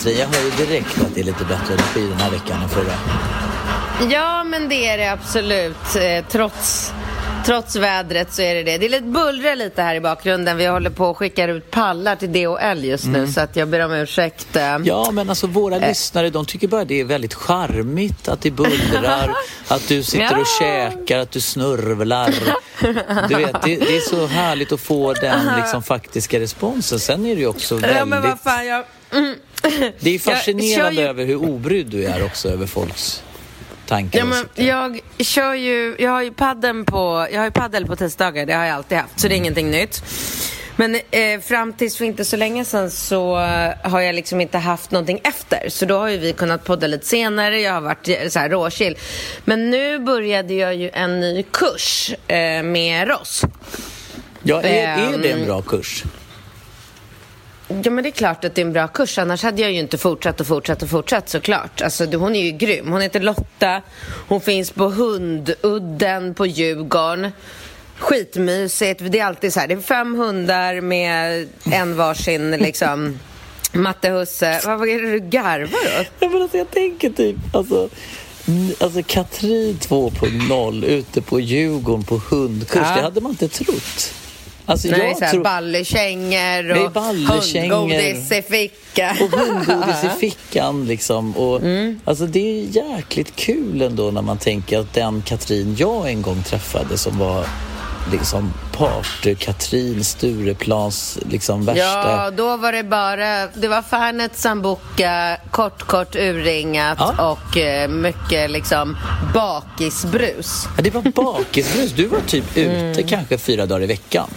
Katrin, jag hör ju direkt att det är lite bättre energi den här veckan än förra. Ja, men det är det absolut. Eh, trots, trots vädret så är det det. Det är lite bullrar lite här i bakgrunden. Vi håller på och skickar ut pallar till DHL just nu, så att jag ber om ursäkt. eh. Ja, men alltså våra lyssnare, de tycker bara det är väldigt charmigt att det bullrar, att du sitter och Ja. käkar, att du snörvlar. Du vet, det, det är så härligt att få den liksom, faktiska responsen. Sen är det ju också väldigt... Ja, men vad fan, jag... Mm. Det är fascinerande över hur obrydd du är också över folks tankar Ja, men jag kör ju, jag har ju paddeln på, jag har ju paddel på tisdagar, det har jag alltid haft, så det är ingenting nytt. Men eh, fram tills för inte så länge sedan så har jag liksom inte haft någonting efter. Så då har ju vi kunnat podda lite senare, jag har varit eh, så här råchill. Men nu började jag ju en ny kurs eh, med Ross. Ja, är, är det en Ehm, bra kurs? Ja men det är klart att det är en bra kurs, annars hade jag ju inte fortsatt och fortsatt och fortsatt såklart. Alltså hon är ju grym. Hon heter Lotta, hon finns på Hundudden på Djurgården. Skitmysigt, det är alltid så här, det är fem hundar med en varsin liksom Matte Husse. Vad, är det du garvar åt? Ja, men alltså, jag tänker typ, alltså, alltså Katrin 2.0 ute på Djurgården på hundkurs, Ja. det hade man inte trott. Alltså, Nej, jag så här, tror... ballekängor och hundgodis i ficka. Och hundgodis i fickan liksom. Och, Mm. Alltså det är jäkligt kul ändå när man tänker att den Katrin jag en gång träffade som var liksom party-Katrin, Stureplans liksom värsta... Ja, då var det bara, det var Fernet Sambuca, kort, kort urringat Ja. och eh, mycket liksom bakisbrus. Ja, det var bakisbrus. Du var typ ute kanske fyra dagar i veckan.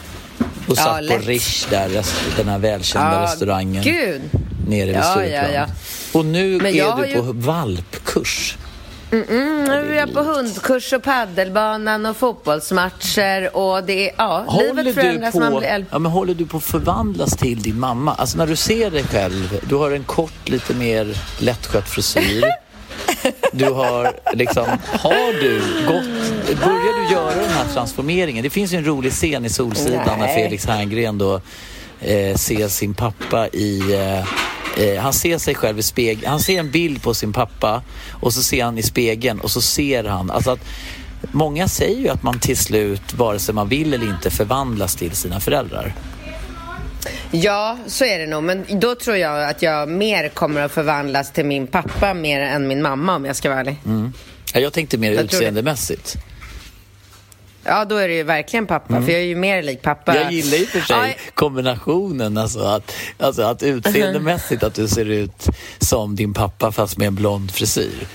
Och Mm. Ja, satt på lätt. Rish där, den här välkända Ja, restaurangen. gud. Nere vid Ja, Stureplan. ja. Och nu Men är du ju- på valpkurs. Mm, nu är jag på hundkurs och paddelbanan och fotbollsmatcher och det är, ja, Håller livet förändras man på, blir äldre. ja, men håller du på att förvandlas till din mamma? Alltså när du ser dig själv, du har en kort, lite mer lättskött frisyr. Du har liksom, har du gått, börjar du göra den här transformeringen? Det finns ju en rolig scen i Solsidan när Nej. Felix Herngren då eh, ser sin pappa i eh, eh, han ser sig själv i spegeln. Han ser en bild på sin pappa och så ser han i spegeln och så ser han. Alltså att, många säger ju att man till slut, vare sig man vill eller inte, förvandlas till sina föräldrar. Ja, så är det nog. Men då tror jag att jag mer kommer att förvandlas till min pappa mer än min mamma om jag ska vara ärlig. Ja, Jag tänkte mer Jag utseendemässigt. Ja, då är det ju verkligen pappa, för jag är ju mer lik pappa. Mm. Jag gillar ju för sig kombinationen, alltså att, alltså att utseendemässigt att du ser ut som din pappa fast med en blond frisyr.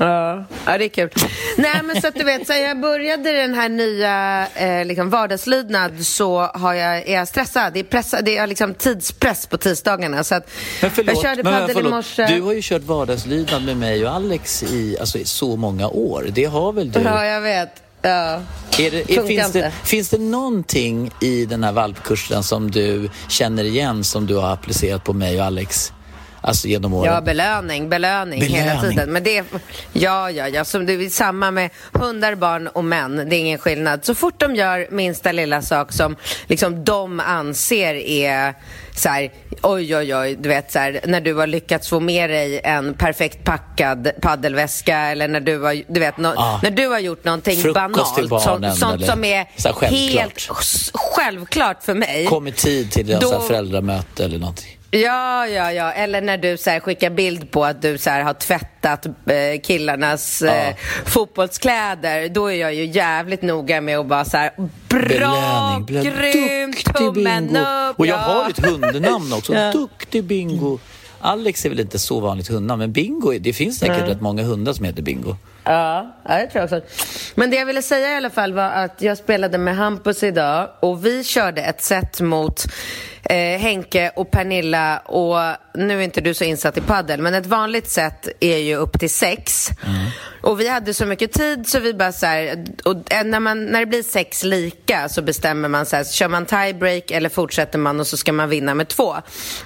Ja, ja det är kul. Nej, men så att du vet, så jag började den här nya eh, liksom vardagslydnad så har jag, är jag stressad. Det är, pressa, det är liksom tidspress på tisdagarna. Så att Men förlåt, jag körde padel i morse. du har ju kört vardagslydnad med mig och Alex i, alltså, i så många år. Det har väl du? Ja, jag vet. Ja. Är det, är, finns, det, finns det någonting i den här valpkursen som du känner igen som du har applicerat på mig och Alex? Alltså genom åren. Ja, belöning, belöning, Belöning. hela tiden. Men det är, ja, ja, ja, som är samma med hundar, barn och män. Det är ingen skillnad. Så fort de gör minsta lilla sak som liksom de anser är så här, oj, oj, oj, du vet så här, när du har lyckats få med dig en perfekt packad paddelväska eller när du har, du vet, no, Ah. när du har gjort någonting Frukost till banalt, barnen, sånt, sånt som är så självklart. helt självklart för mig. Kom i tid till deras Då- så föräldramöte eller någonting. Ja, ja, ja. Eller när du så här, skickar bild på att du så här, har tvättat eh, killarnas eh, fotbollskläder. Då är jag ju jävligt noga med att bara så här, bra, Belöning, belöning. grymt, tummen upp. Och jag ja. har ett hundnamn också. Ja. Duktig Bingo. Alex är väl inte så vanligt hundnamn, men Bingo, det finns säkert rätt många hundar som heter Bingo. Ja, det tror jag också. Men det jag ville säga i alla fall var att jag spelade med Hampus idag och vi körde ett set mot eh, Henke och Pernilla och nu är inte du så insatt i paddel men ett vanligt set är ju upp till sex. Och vi hade så mycket tid så vi bara så här, och eh, när, man, när det blir sex lika så bestämmer man så här, kör man tiebreak eller fortsätter man och så ska man vinna med två.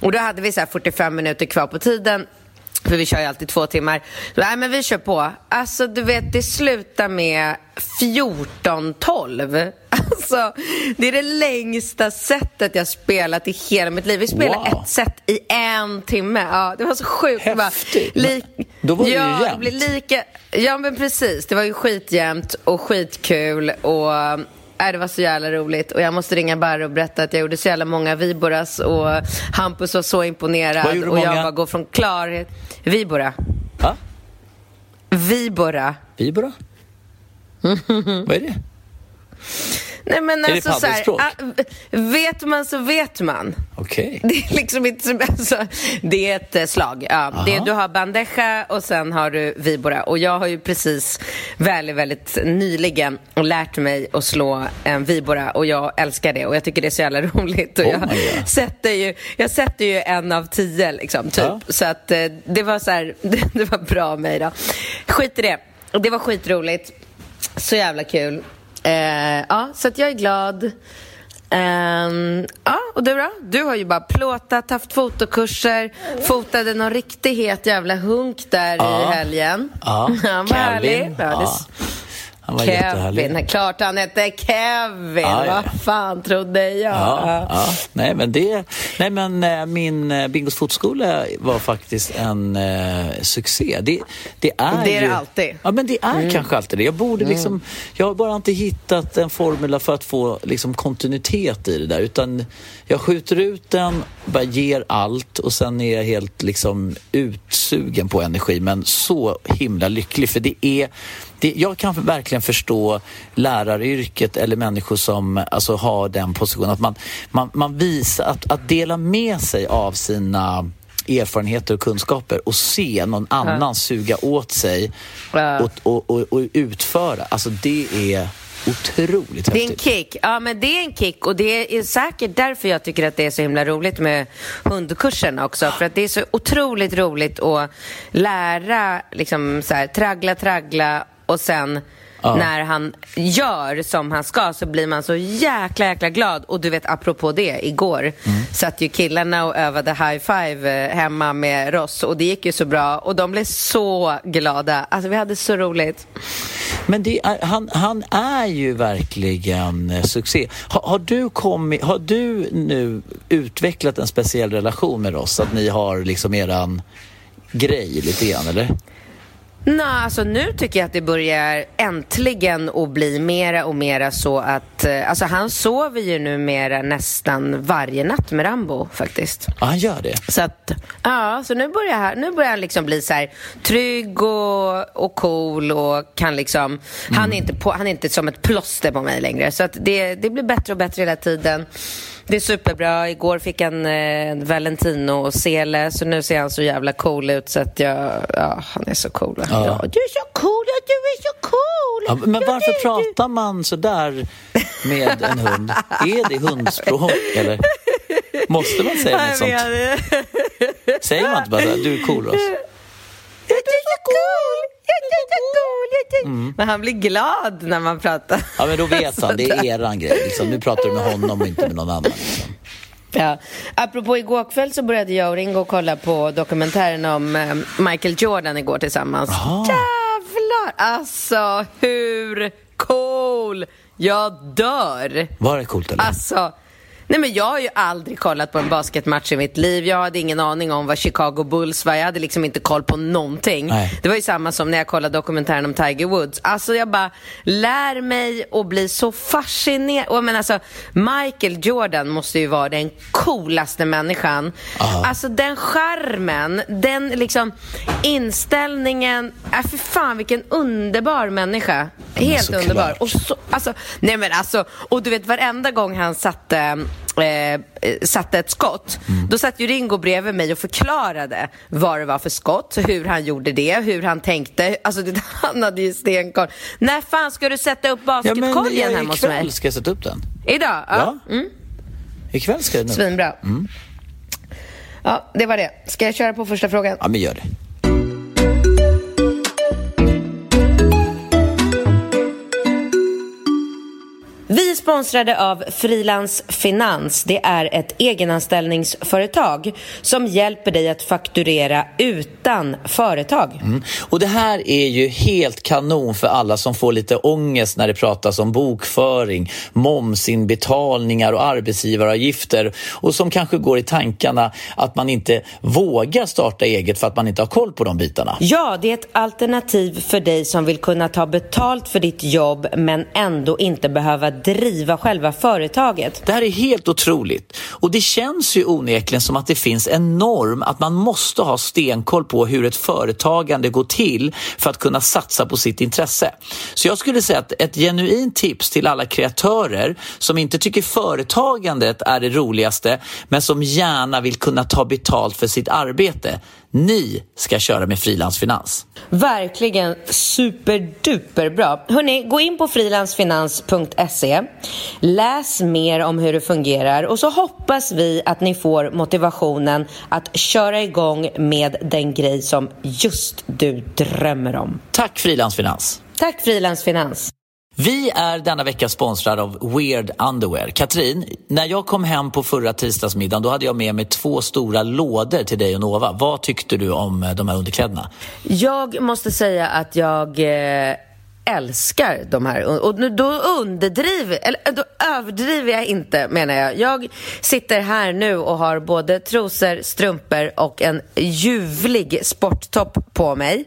Och då hade vi så här 45 minuter kvar på tiden för vi kör ju alltid två timmar. Nej, men vi kör på. Alltså, du vet, det slutar med 14-12. Alltså, det är det längsta sättet jag spelat i hela mitt liv. Vi spelade Wow. ett set i en timme. Ja, det var så sjukt. Häftigt. Li- Men då var det ju ja, jämnt. det blir lika... Ja, men precis. Det var ju skitjämnt och skitkul och... Nej, det var så jävla roligt och jag måste ringa Barre och berätta att jag gjorde så jävla många Viboras och Hampus var så imponerad Vad gjorde och jag många? bara går från klarhet... Vibora. Va? Vibora. Vibora? Vad är det? Nej men det alltså så här, paddelspråk? ah, vet man så vet man. Okej. Det är liksom inte som, alltså, det är ett eh, slag. Ja, det, du har bandeja och sen har du vibora. Och jag har ju precis väldigt, väldigt nyligen lärt mig att slå en vibora och jag älskar det och jag tycker det är så jävla roligt. Och Oh jag, sätter ju, jag sätter ju en av tio liksom, typ. Ja. Så att eh, det var så här, det, det var bra av mig då. Skit i det. Det var skitroligt. Så jävla kul. Eh, ja, så att jag är glad. Ehm, ja, och du då? Du har ju bara plåtat, haft fotokurser, fotade någon riktigt het jävla hunk där Ja. i helgen. Ja, härlig. Kevin. Ja, det- Ja. Han var. Kevin, klart han hette Kevin. Ja. Vad fan trodde jag? Ja, ja. Nej, men, det, nej, men eh, min eh, Bingos fotskola var faktiskt en eh, succé. Det, det är, Det är det ju, alltid. Ja, men det är kanske alltid det. Jag, borde liksom, jag har bara inte hittat en formula för att få liksom, kontinuitet i det där. Utan jag skjuter ut den, bara ger allt och sen är jag helt liksom, utsugen på energi. Men så himla lycklig. För det är det, jag kan verkligen förstå läraryrket eller människor som alltså, har den positionen. Att man, man, man visar, att, att dela med sig av sina erfarenheter och kunskaper och se någon annan suga åt sig Ja. och, och, och, utföra. Alltså det är otroligt Det är en häftigt. kick. Ja, men det är en kick och det är säkert därför jag tycker att det är så himla roligt med hundkursen också. För att det är så otroligt roligt att lära, liksom så här, traggla, traggla och sen Ja. när han gör som han ska så blir man så jäkla, jäkla glad. Och du vet, apropå det, igår Mm. satt ju killarna och övade high five eh, hemma med Ross och det gick ju så bra och de blev så glada. Alltså vi hade så roligt. Men det han, han är ju verkligen eh, succé. Har, har, du kommit, har du nu utvecklat en speciell relation med oss? Att ni har liksom eran grej lite grann, eller? Nej, alltså nu tycker jag att det börjar äntligen att bli mera och mera så att, eh, alltså han sover ju numera nästan varje natt med Rambo faktiskt. Ja, han gör det. Så att, ja, så nu börjar, han- nu börjar han liksom bli så här trygg och, och cool och kan liksom, han, är inte på, han är inte som ett plåster på mig längre. Så att det, det blir bättre och bättre hela tiden. Det är superbra. Igår fick han eh, Valentino och Sele, så nu ser han så jävla cool ut så att jag, ja, han är så cool. Ja. du är så cool, ja, du är så cool. Ja, men Ja, varför du. pratar man så där med en hund? Är det hundspråk, eller? Måste man säga något sånt? Säger man inte bara så här, du är cool, Ross? Jag är så cool! Jag är är... Men han blir glad när man pratar. Ja, men då vet han. Det är eran grej. Liksom. Nu pratar du med honom och inte med någon annan. Liksom. Ja. Apropå igår kväll så började jag och Ringo kolla på dokumentären om eh, Michael Jordan igår tillsammans. Aha. Jävlar! Alltså, hur cool! Jag dör! Var det coolt eller? Alltså, nej men jag har ju aldrig kollat på en basketmatch i mitt liv. Jag hade ingen aning om vad Chicago Bulls var. Jag hade liksom inte koll på någonting. Nej. Det var ju samma som när jag kollade dokumentären om Tiger Woods. Alltså jag bara lär mig och blir så fascinerad. Men alltså, Michael Jordan måste ju vara den coolaste människan. Alltså den charmen, den liksom inställningen. Äh, för fan vilken underbar människa. Helt underbar. Och så, alltså, nej men alltså, och du vet varenda gång han satte, eh, satte ett skott, då satt ju Ringo bredvid mig och förklarade vad det var för skott, hur han gjorde det, hur han tänkte. Alltså det, han hade ju stenkoll. När fan ska du sätta upp basketkorgen ja, hemma hos mig? ikväll ska jag sätta upp den. Idag? Ja. Ja. Mm. Ikväll ska den upp. Svinbra. Ja, det var det. Ska jag köra på första frågan? Ja, men gör det. Vi är sponsrade av Frilans Finans. Det är ett egenanställningsföretag som hjälper dig att fakturera utan företag. Och det här är ju helt kanon för alla som får lite ångest när det pratas om bokföring, momsinbetalningar och arbetsgivaravgifter och som kanske går i tankarna att man inte vågar starta eget för att man inte har koll på de bitarna. Ja, det är ett alternativ för dig som vill kunna ta betalt för ditt jobb men ändå inte behöva driva själva företaget. Det här är helt otroligt och det känns ju onekligen som att det finns en norm att man måste ha stenkoll på hur ett företagande går till för att kunna satsa på sitt intresse. Så jag skulle säga att ett genuint tips till alla kreatörer som inte tycker företagandet är det roligaste men som gärna vill kunna ta betalt för sitt arbete. Ni ska köra med frilansfinans. Verkligen superduper bra. Hörrni, gå in på frilansfinans.se. Läs mer om hur det fungerar och så hoppas vi att ni får motivationen att köra igång med den grej som just du drömmer om. Tack Frilansfinans! Tack Frilansfinans. Vi är denna vecka sponsrade av Weird Underwear. Katrin, när jag kom hem på förra tisdagsmiddagen då hade jag med mig två stora lådor till dig och Nova. Vad tyckte du om eh, de här underkläderna? Jag måste säga att jag eh, älskar de här. Och nu- då underdriver, eller då överdriver jag inte menar jag. Jag sitter här nu och har både trosor, strumpor och en ljuvlig sporttopp på mig.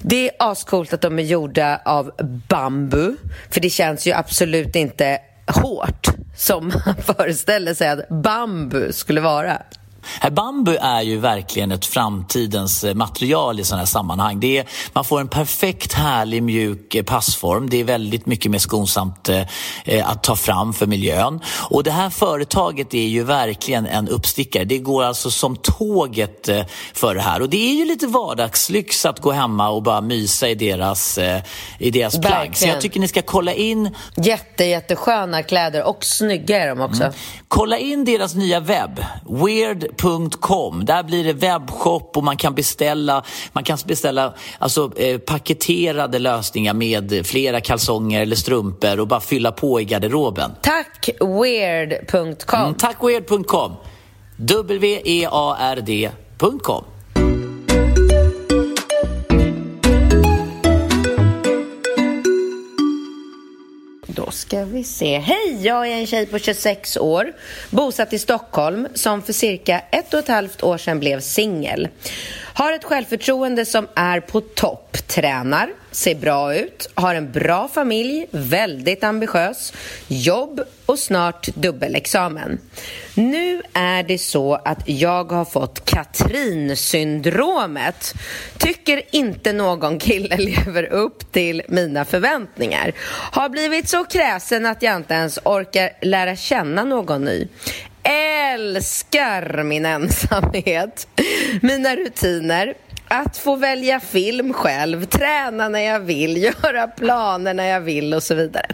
Det är ascoolt att de är gjorda av bambu, för det känns ju absolut inte hårt som man föreställer sig att bambu skulle vara. Bambu är ju verkligen ett framtidens eh, material i sådana här sammanhang. Det är, man får en perfekt, härlig, mjuk eh, passform. Det är väldigt mycket mer skonsamt eh, att ta fram för miljön. Och det här företaget är ju verkligen en uppstickare. Det går alltså som tåget för det här. Och det är ju lite vardagslyx att gå hemma och bara mysa i deras, i deras plagg. Så jag tycker ni ska kolla in Jätte, jättesköna kläder och snygga är de också. Kolla in deras nya webb, weird.com. Där blir det webbshop och man kan beställa, man kan beställa alltså, eh, paketerade lösningar med flera kalsonger eller strumpor och bara fylla på i garderoben. Tack weird.com. Mm, tack weird.com. W-E-A-R-D.com. Då ska vi se. Hej, jag är en tjej på 26 år, bosatt i Stockholm, som för cirka ett och ett halvt år sedan blev singel. Har ett självförtroende som är på topp, tränar, ser bra ut, har en bra familj, väldigt ambitiös, jobb och snart dubbelexamen. Nu är det så att jag har fått Katrin-syndromet. Tycker inte någon kille lever upp till mina förväntningar. Har blivit så kräsen att jag inte ens orkar lära känna någon ny. Älskar min ensamhet, mina rutiner, att få välja film själv, träna när jag vill, göra planer när jag vill och så vidare.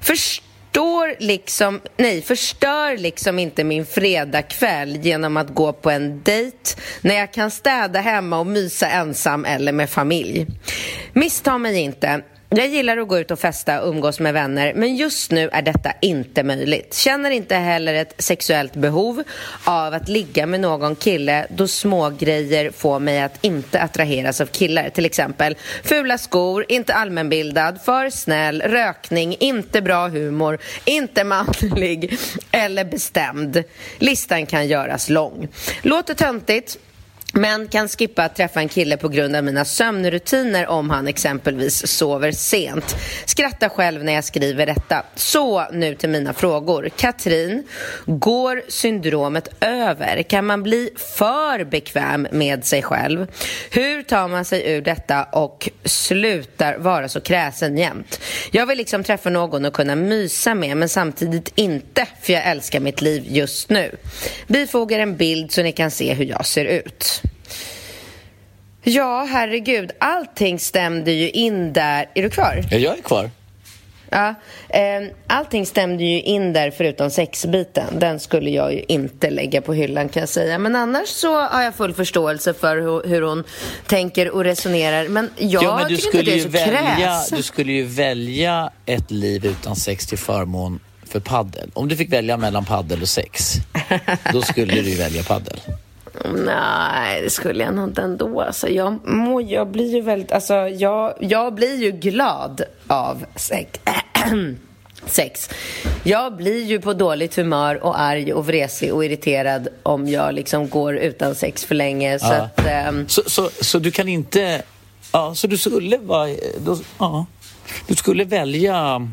Förstår liksom, nej, förstör liksom inte min fredagkväll genom att gå på en dejt när jag kan städa hemma och mysa ensam eller med familj. Missta mig inte. Jag gillar att gå ut och festa och umgås med vänner, men just nu är detta inte möjligt. Känner inte heller ett sexuellt behov av att ligga med någon kille då små grejer får mig att inte attraheras av killar. Till exempel fula skor, inte allmänbildad, för snäll, rökning, inte bra humor, inte manlig eller bestämd. Listan kan göras lång. Låter töntigt, men kan skippa att träffa en kille på grund av mina sömnrutiner om han exempelvis sover sent. Skratta själv när jag skriver detta. Så nu till mina frågor. Katrin, går syndromet över? Kan man bli för bekväm med sig själv? Hur tar man sig ur detta och slutar vara så kräsen jämt? Jag vill liksom träffa någon och kunna mysa med men samtidigt inte för jag älskar mitt liv just nu. Bifogar en bild så ni kan se hur jag ser ut. Ja, herregud. Allting stämde ju in där. Är du kvar? Ja, jag är kvar. Ja, eh, allting stämde ju in där förutom sexbiten. Den skulle jag ju inte lägga på hyllan kan jag säga. Men annars så har jag full förståelse för hur, hur hon tänker och resonerar. Men jag ja, men du tycker inte det är så välja. Du skulle ju välja ett liv utan sex till förmån för paddel. Om du fick välja mellan paddel och sex, då skulle du ju välja paddel. Nej, det skulle jag nog inte ändå. Alltså, jag, må, jag blir ju väldigt... Alltså, jag, jag blir ju glad av sex. sex. Jag blir ju på dåligt humör och arg och vresig och irriterad om jag liksom går utan sex för länge. Så Ja. att, ehm, Så, så, så du kan inte... Ja, så du skulle vara... Då, ja, du skulle välja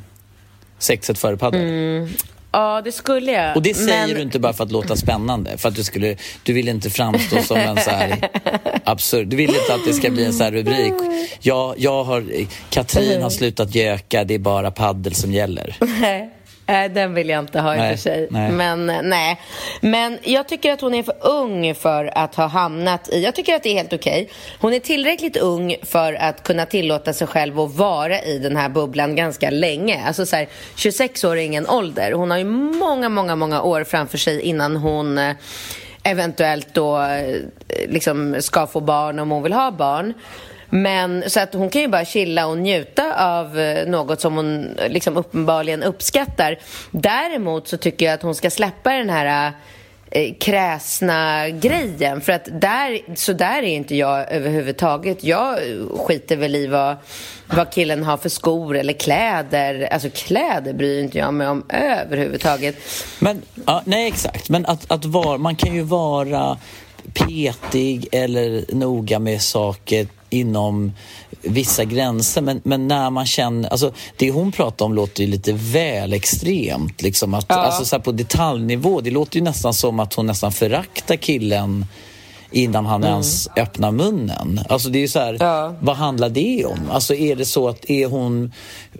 sexet före padel. Ja, det skulle jag. Och det säger Men- du inte bara för att låta spännande. För att du, skulle, du vill inte framstå som en så här absurd... Du vill inte att det ska bli en så här rubrik. Jag, jag har, Katrin har slutat göka, det är bara paddel som gäller. Nej, nej, den vill jag inte ha i och för sig. nej. Men eh, nej. Men jag tycker att hon är för ung för att ha hamnat i... Jag tycker att det är helt okej. Hon är tillräckligt ung för att kunna tillåta sig själv att vara i den här bubblan ganska länge. Alltså så här, 26 år är ingen ålder. Hon har ju många, många, många år framför sig innan hon eh, eventuellt då eh, liksom ska få barn om hon vill ha barn. Men så att hon kan ju bara chilla och njuta av eh, något som hon eh, liksom uppenbarligen uppskattar. Däremot så tycker jag att hon ska släppa den här eh, kräsna grejen. För att där, så där är inte jag överhuvudtaget. Jag skiter väl i vad, vad killen har för skor eller kläder. Alltså kläder bryr inte jag mig om överhuvudtaget. Men, ja, nej exakt, men att, att var, man kan ju vara petig eller noga med saker inom vissa gränser. Men, men när man känner, alltså det hon pratar om låter ju lite väl extremt. Liksom att, alltså så på detaljnivå, det låter ju nästan som att hon nästan föraktar killen innan han ens öppnar munnen. Alltså det är så här, Ja. vad handlar det om? Alltså är det så att är hon,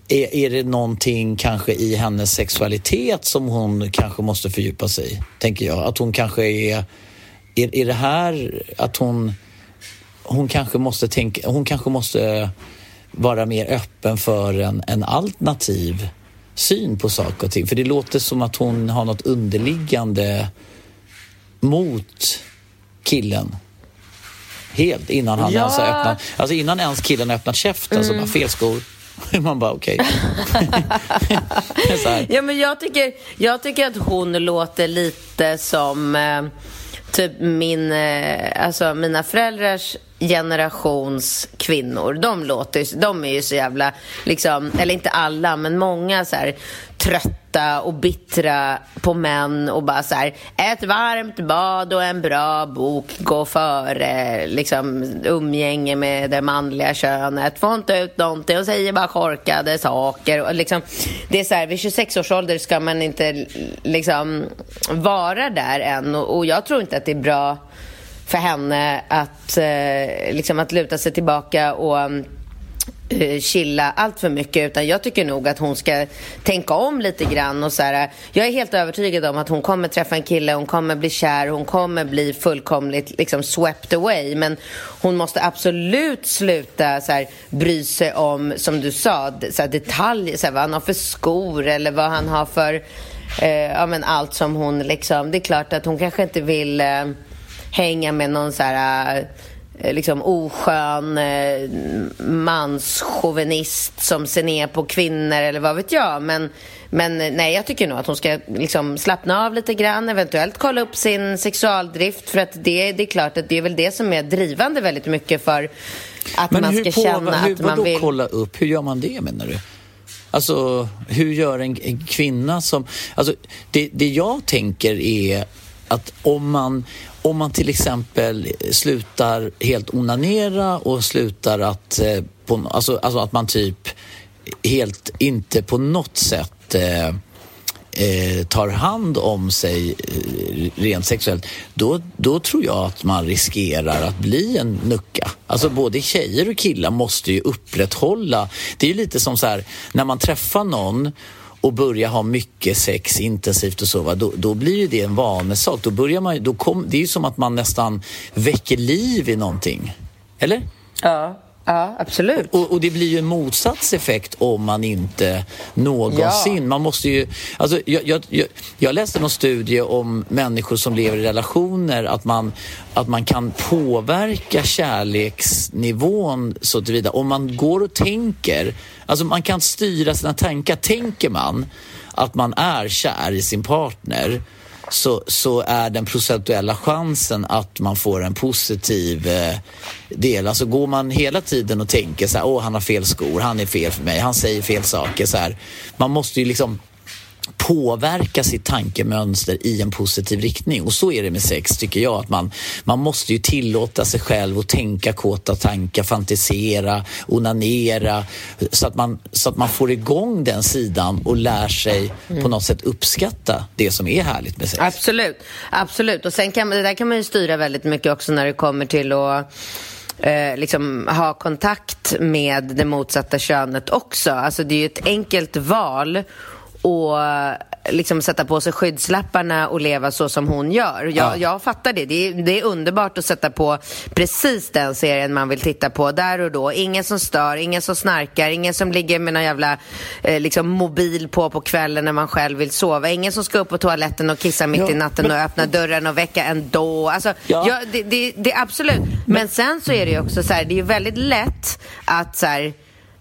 är, är det någonting kanske i hennes sexualitet som hon kanske måste fördjupa sig i? Tänker jag. Att hon kanske är, är, är det här att hon, hon kanske måste tänka, hon kanske måste vara mer öppen för en, en alternativ syn på saker och ting. För det låter som att hon har något underliggande mot killen. Helt innan han Ja. ens har öppnat, alltså innan ens killen har öppnat käften så bara fel skor. Man bara okej. Här. Ja, men jag tycker, jag tycker att hon låter lite som eh, typ min, eh, alltså mina föräldrars generations kvinnor. De låter de är ju så jävla, liksom, eller inte alla, men många så här trötta och bittra på män och bara så här, ett varmt bad och en bra bok går före liksom umgänge med det manliga könet. Får inte ut någonting och säger bara korkade saker. Och liksom, det är så här, vid 26 års ålder ska man inte liksom vara där än och, och jag tror inte att det är bra för henne att, eh, liksom att luta sig tillbaka och Eh, chilla allt för mycket utan jag tycker nog att hon ska tänka om lite grann och så här, jag är helt övertygad om att hon kommer träffa en kille, hon kommer bli kär, hon kommer bli fullkomligt liksom swept away men hon måste absolut sluta så här, bry sig om, som du sa, så här, detaljer, så här, vad han har för skor eller vad han har för eh, ja, men allt som hon liksom, det är klart att hon kanske inte vill eh, hänga med någon så här liksom oskön eh, manschauvinist som ser ner på kvinnor eller vad vet jag. Men, men nej, jag tycker nog att hon ska liksom slappna av lite grann, eventuellt kolla upp sin sexualdrift för att det, det är klart att det är väl det som är drivande väldigt mycket för att Men man ska på, känna hur, att man vill... kolla upp? Hur gör man det menar du? Alltså, hur gör en, en kvinna som... Alltså, det, det jag tänker är att om man, om man till exempel slutar helt onanera och slutar att... Eh, på, alltså, alltså att man typ helt inte på något sätt eh, eh, tar hand om sig eh, rent sexuellt, då, då tror jag att man riskerar att bli en nucka. Alltså både tjejer och killar måste ju upprätthålla, det är ju lite som så här, när man träffar någon och börjar ha mycket sex intensivt och så, va? Då, då blir ju det en vanesak. Då börjar man, då kom, det är ju som att man nästan väcker liv i någonting. Eller? Ja, ja absolut. Och, och det blir ju en motsatseffekt om man inte någonsin... Ja. Man måste ju... Alltså, jag, jag, jag, jag läste någon studie om människor som lever i relationer, att man, att man kan påverka kärleksnivån så tillvida. Om man går och tänker, alltså man kan styra sina tankar. Tänker man att man är kär i sin partner så, så är den procentuella chansen att man får en positiv eh, del. Alltså går man hela tiden och tänker så här, åh han har fel skor, han är fel för mig, han säger fel saker. Så här. Man måste ju liksom påverka sitt tankemönster i en positiv riktning. Och så är det med sex, tycker jag. att Man, man måste ju tillåta sig själv att tänka kåta tankar, fantisera, onanera så att, man, så att man får igång den sidan och lär sig på något sätt uppskatta det som är härligt med sex. Absolut, absolut. Och sen kan det där kan man ju styra väldigt mycket också när det kommer till att eh, liksom ha kontakt med det motsatta könet också. Alltså det är ju ett enkelt val och liksom sätta på sig skyddslapparna och leva så som hon gör. Jag, Ja. jag fattar det. Det är, det är underbart att sätta på precis den serien man vill titta på där och då. Ingen som stör, ingen som snarkar, ingen som ligger med någon jävla eh, liksom mobil på på kvällen när man själv vill sova. Ingen som ska upp på toaletten och kissa mitt Ja, i natten men- och öppna dörren och väcka ändå. Alltså, Ja. ja, det, det, det är absolut. Men sen så är det ju också så här, det är ju väldigt lätt att så här,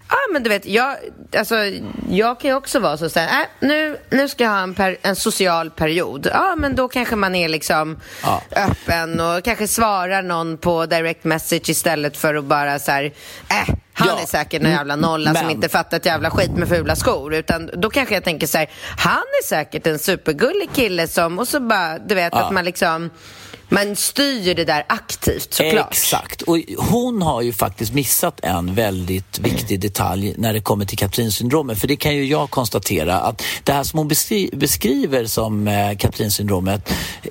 Ja, men du vet, jag, alltså, jag kan ju också vara så här, äh, nu, nu ska jag ha en, per, en social period. Ja, men då kanske man är liksom Ja. öppen och kanske svarar någon på direct message istället för att bara så här, äh, han Ja. är säkert en jävla nolla som Men- inte fattar ett jävla skit med fula skor. Utan då kanske jag tänker så här, han är säkert en supergullig kille som, och så bara, du vet, att man liksom, man styr det där aktivt såklart. Exakt. Och hon har ju faktiskt missat en väldigt viktig detalj när det kommer till Katrinsyndromet. För det kan ju jag konstatera att det här som hon beskri- beskriver som eh, Katrin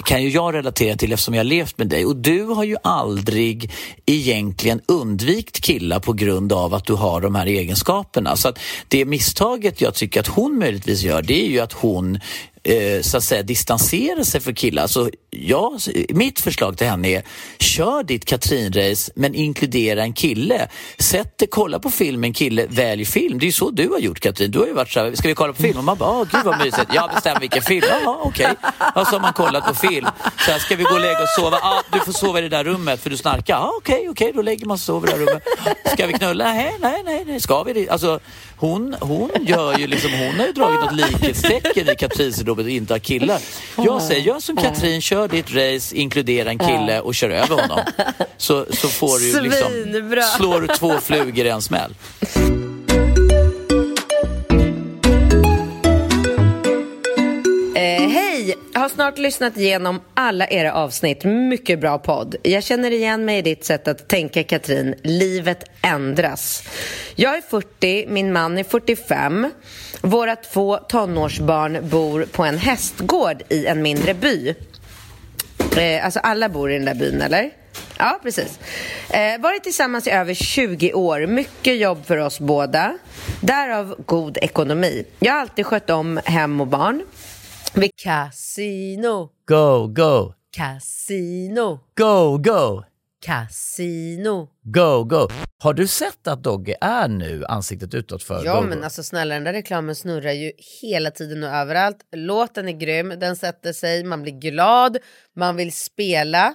kan ju jag relatera till eftersom jag har levt med dig. Och du har ju aldrig egentligen undvikit killar på grund av att du har de här egenskaperna. Så att det misstaget jag tycker att hon möjligtvis gör det är ju att hon eh, så att säga distansera sig för killar. Alltså, så ja, mitt förslag till henne är kör ditt Katrin-race men inkludera en kille. Sätt dig, kolla på film med en kille, välj film. Det är ju så du har gjort Katrin. Du har ju varit så här, ska vi kolla på film? Och man bara, åh gud vad mysigt. Jag bestämmer vilken film. Jaha, okej. Och så har man kollat på film. Så här, ska vi gå och lägga och sova? Ja, du får sova i det där rummet för du snarkar. Ja, okej, okej, då lägger man sig och sover i det där rummet. Ska vi knulla? Nej, nej, nej, nej. ska vi det? Alltså, hon, hon gör ju liksom, hon har ju dragit något likhetstecken i Katrin-syndromet och inte har killar. Jag säger, gör som Katrin, kör ditt race, inkludera en kille och kör över honom. Så, så får du liksom, slår du två flugor i en smäll. Har snart lyssnat igenom alla era avsnitt. Mycket bra podd. Jag känner igen mig i ditt sätt att tänka, Katrin. Livet ändras. Jag är 40, min man är 45. Våra två tonårsbarn bor på en hästgård i en mindre by. Eh, alltså alla bor i den där byn, eller? Ja, precis. Eh, varit tillsammans i över 20 år. Mycket jobb för oss båda. Därav god ekonomi. Jag har alltid skött om hem och barn. Vi Casino, Go, go, casino, go, go, casino. go, go. Har du sett att Dogge är nu ansiktet utåt för Ja, Go, men Go? alltså snälla, den där reklamen snurrar ju hela tiden och överallt. Låten är grym, den sätter sig, man blir glad, man vill spela.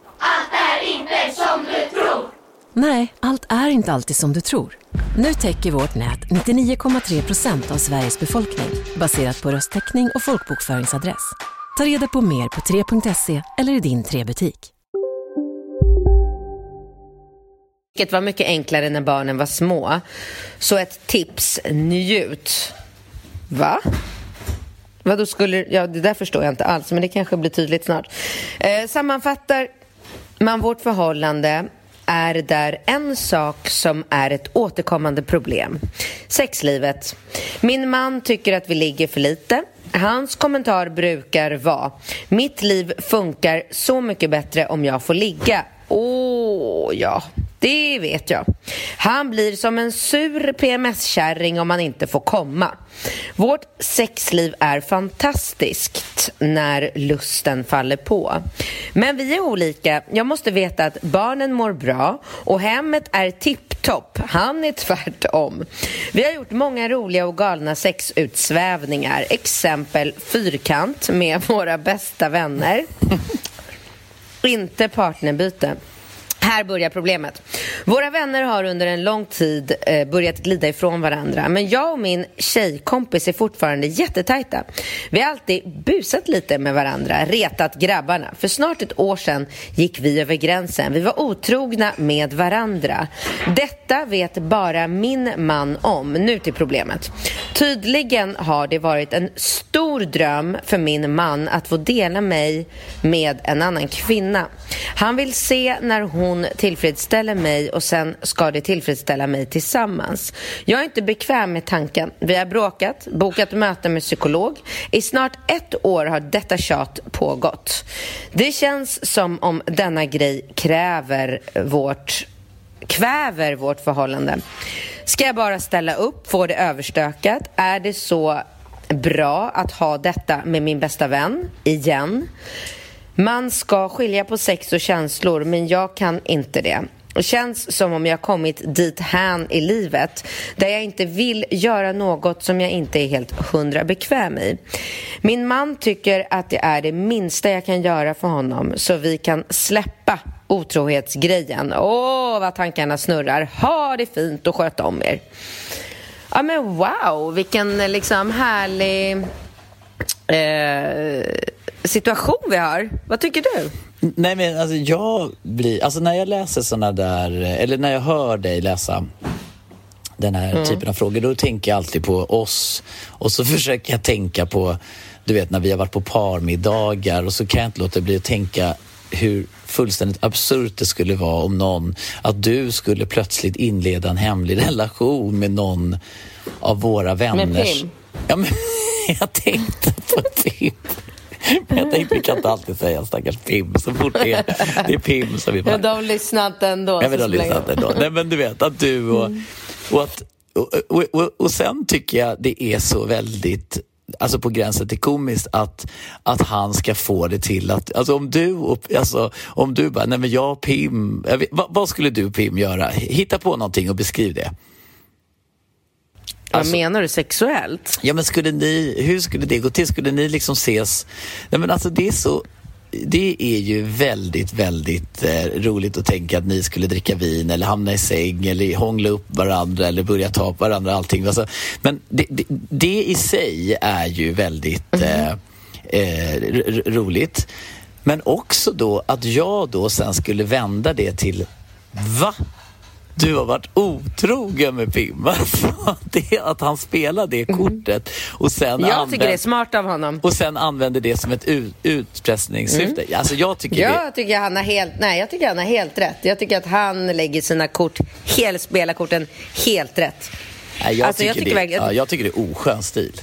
Nej, allt är inte alltid som du tror. Nu täcker vårt nät 99,3 procent av Sveriges befolkning baserat på röstteckning och folkbokföringsadress. Ta reda på mer på 3.se eller i din 3-butik. Vilket var mycket enklare när barnen var små. Så ett tips, njut. Va? Vad då skulle, ja det där förstår jag inte alls, men det kanske blir tydligt snart. Eh, sammanfattar men vårt förhållande är där en sak som är ett återkommande problem. Sexlivet. Min man tycker att vi ligger för lite. Hans kommentar brukar vara Mitt liv funkar så mycket bättre om jag får ligga. Åh, ja. Det vet jag. Han blir som en sur PMS-kärring om man inte får komma. Vårt sexliv är fantastiskt när lusten faller på. Men vi är olika. Jag måste veta att barnen mår bra och hemmet är tipptopp. Han är tvärtom. Vi har gjort många roliga och galna sexutsvävningar. Exempel fyrkant med våra bästa vänner. Inte partnerbyte. Här börjar problemet. Våra vänner har under en lång tid eh, börjat glida ifrån varandra men jag och min tjejkompis är fortfarande jättetajta. Vi har alltid busat lite med varandra, retat grabbarna. För snart ett år sedan gick vi över gränsen. Vi var otrogna med varandra. Detta vet bara min man om. Nu till problemet. Tydligen har det varit en stor dröm för min man att få dela mig med en annan kvinna. Han vill se när hon tillfredsställer mig och sen ska det tillfredsställa mig tillsammans. Jag är inte bekväm med tanken. Vi har bråkat, bokat möte med psykolog. I snart ett år har detta tjat pågått. Det känns som om denna grej kräver vårt kväver vårt förhållande. Ska jag bara ställa upp, få det överstökat? Är det så bra att ha detta med min bästa vän igen? Man ska skilja på sex och känslor, men jag kan inte det. Det känns som om jag kommit dit hän i livet där jag inte vill göra något som jag inte är helt hundra bekväm i. Min man tycker att det är det minsta jag kan göra för honom så vi kan släppa otrohetsgrejen. Åh, vad tankarna snurrar. Ha det fint och sköt om er. Ja, men wow, vilken eh, liksom härlig eh, situation vi har. Vad tycker du? Nej men alltså jag blir, alltså när jag läser såna där, eller när jag hör dig läsa den här Mm. typen av frågor, då tänker jag alltid på oss och så försöker jag tänka på, du vet när vi har varit på parmiddagar och så kan jag inte låta bli att tänka hur fullständigt absurt det skulle vara om någon, att du skulle plötsligt inleda en hemlig relation med någon av våra vänners... Pim? Ja, men, jag tänkte på Pim. Men jag tänkte, vi kan inte alltid säga stackars Pim. Så fort det är, det är Pim som vi bara... Ja, de lyssnar inte ändå. Så ha lyssnat spelar- ändå. Nej, men du vet att du och, Mm. och att och, och, och, och sen tycker jag det är så väldigt Alltså på gränsen till komiskt att, att han ska få det till att, alltså om du, alltså om du bara, nej men jag och Pim, vad, vad skulle du och Pim göra? Hitta på någonting och beskriv det. Alltså- Vad menar du? Sexuellt? Ja, men skulle ni, hur skulle det gå till? Skulle ni liksom ses? Nej, men alltså det är så... Det är ju väldigt, väldigt eh, roligt att tänka att ni skulle dricka vin eller hamna i säng eller hångla upp varandra eller börja ta på varandra allting. Alltså, men det, det, det i sig är ju väldigt eh, eh, r- roligt. Men också då att jag då sen skulle vända det till Va? Du har varit otrogen med Pim. Alltså, det, att han spelar det kortet och sen, Jag använder, tycker det är smart av honom. och sen använder det som ett ut, utpressningssyfte. Alltså jag tycker det... Jag tycker han har helt, nej, jag tycker han har helt rätt. Jag tycker att han lägger sina kort, hel, spelarkorten helt rätt. Nej, jag, Alltså, tycker jag tycker det, verkligen- ja, jag tycker det är oskön stil.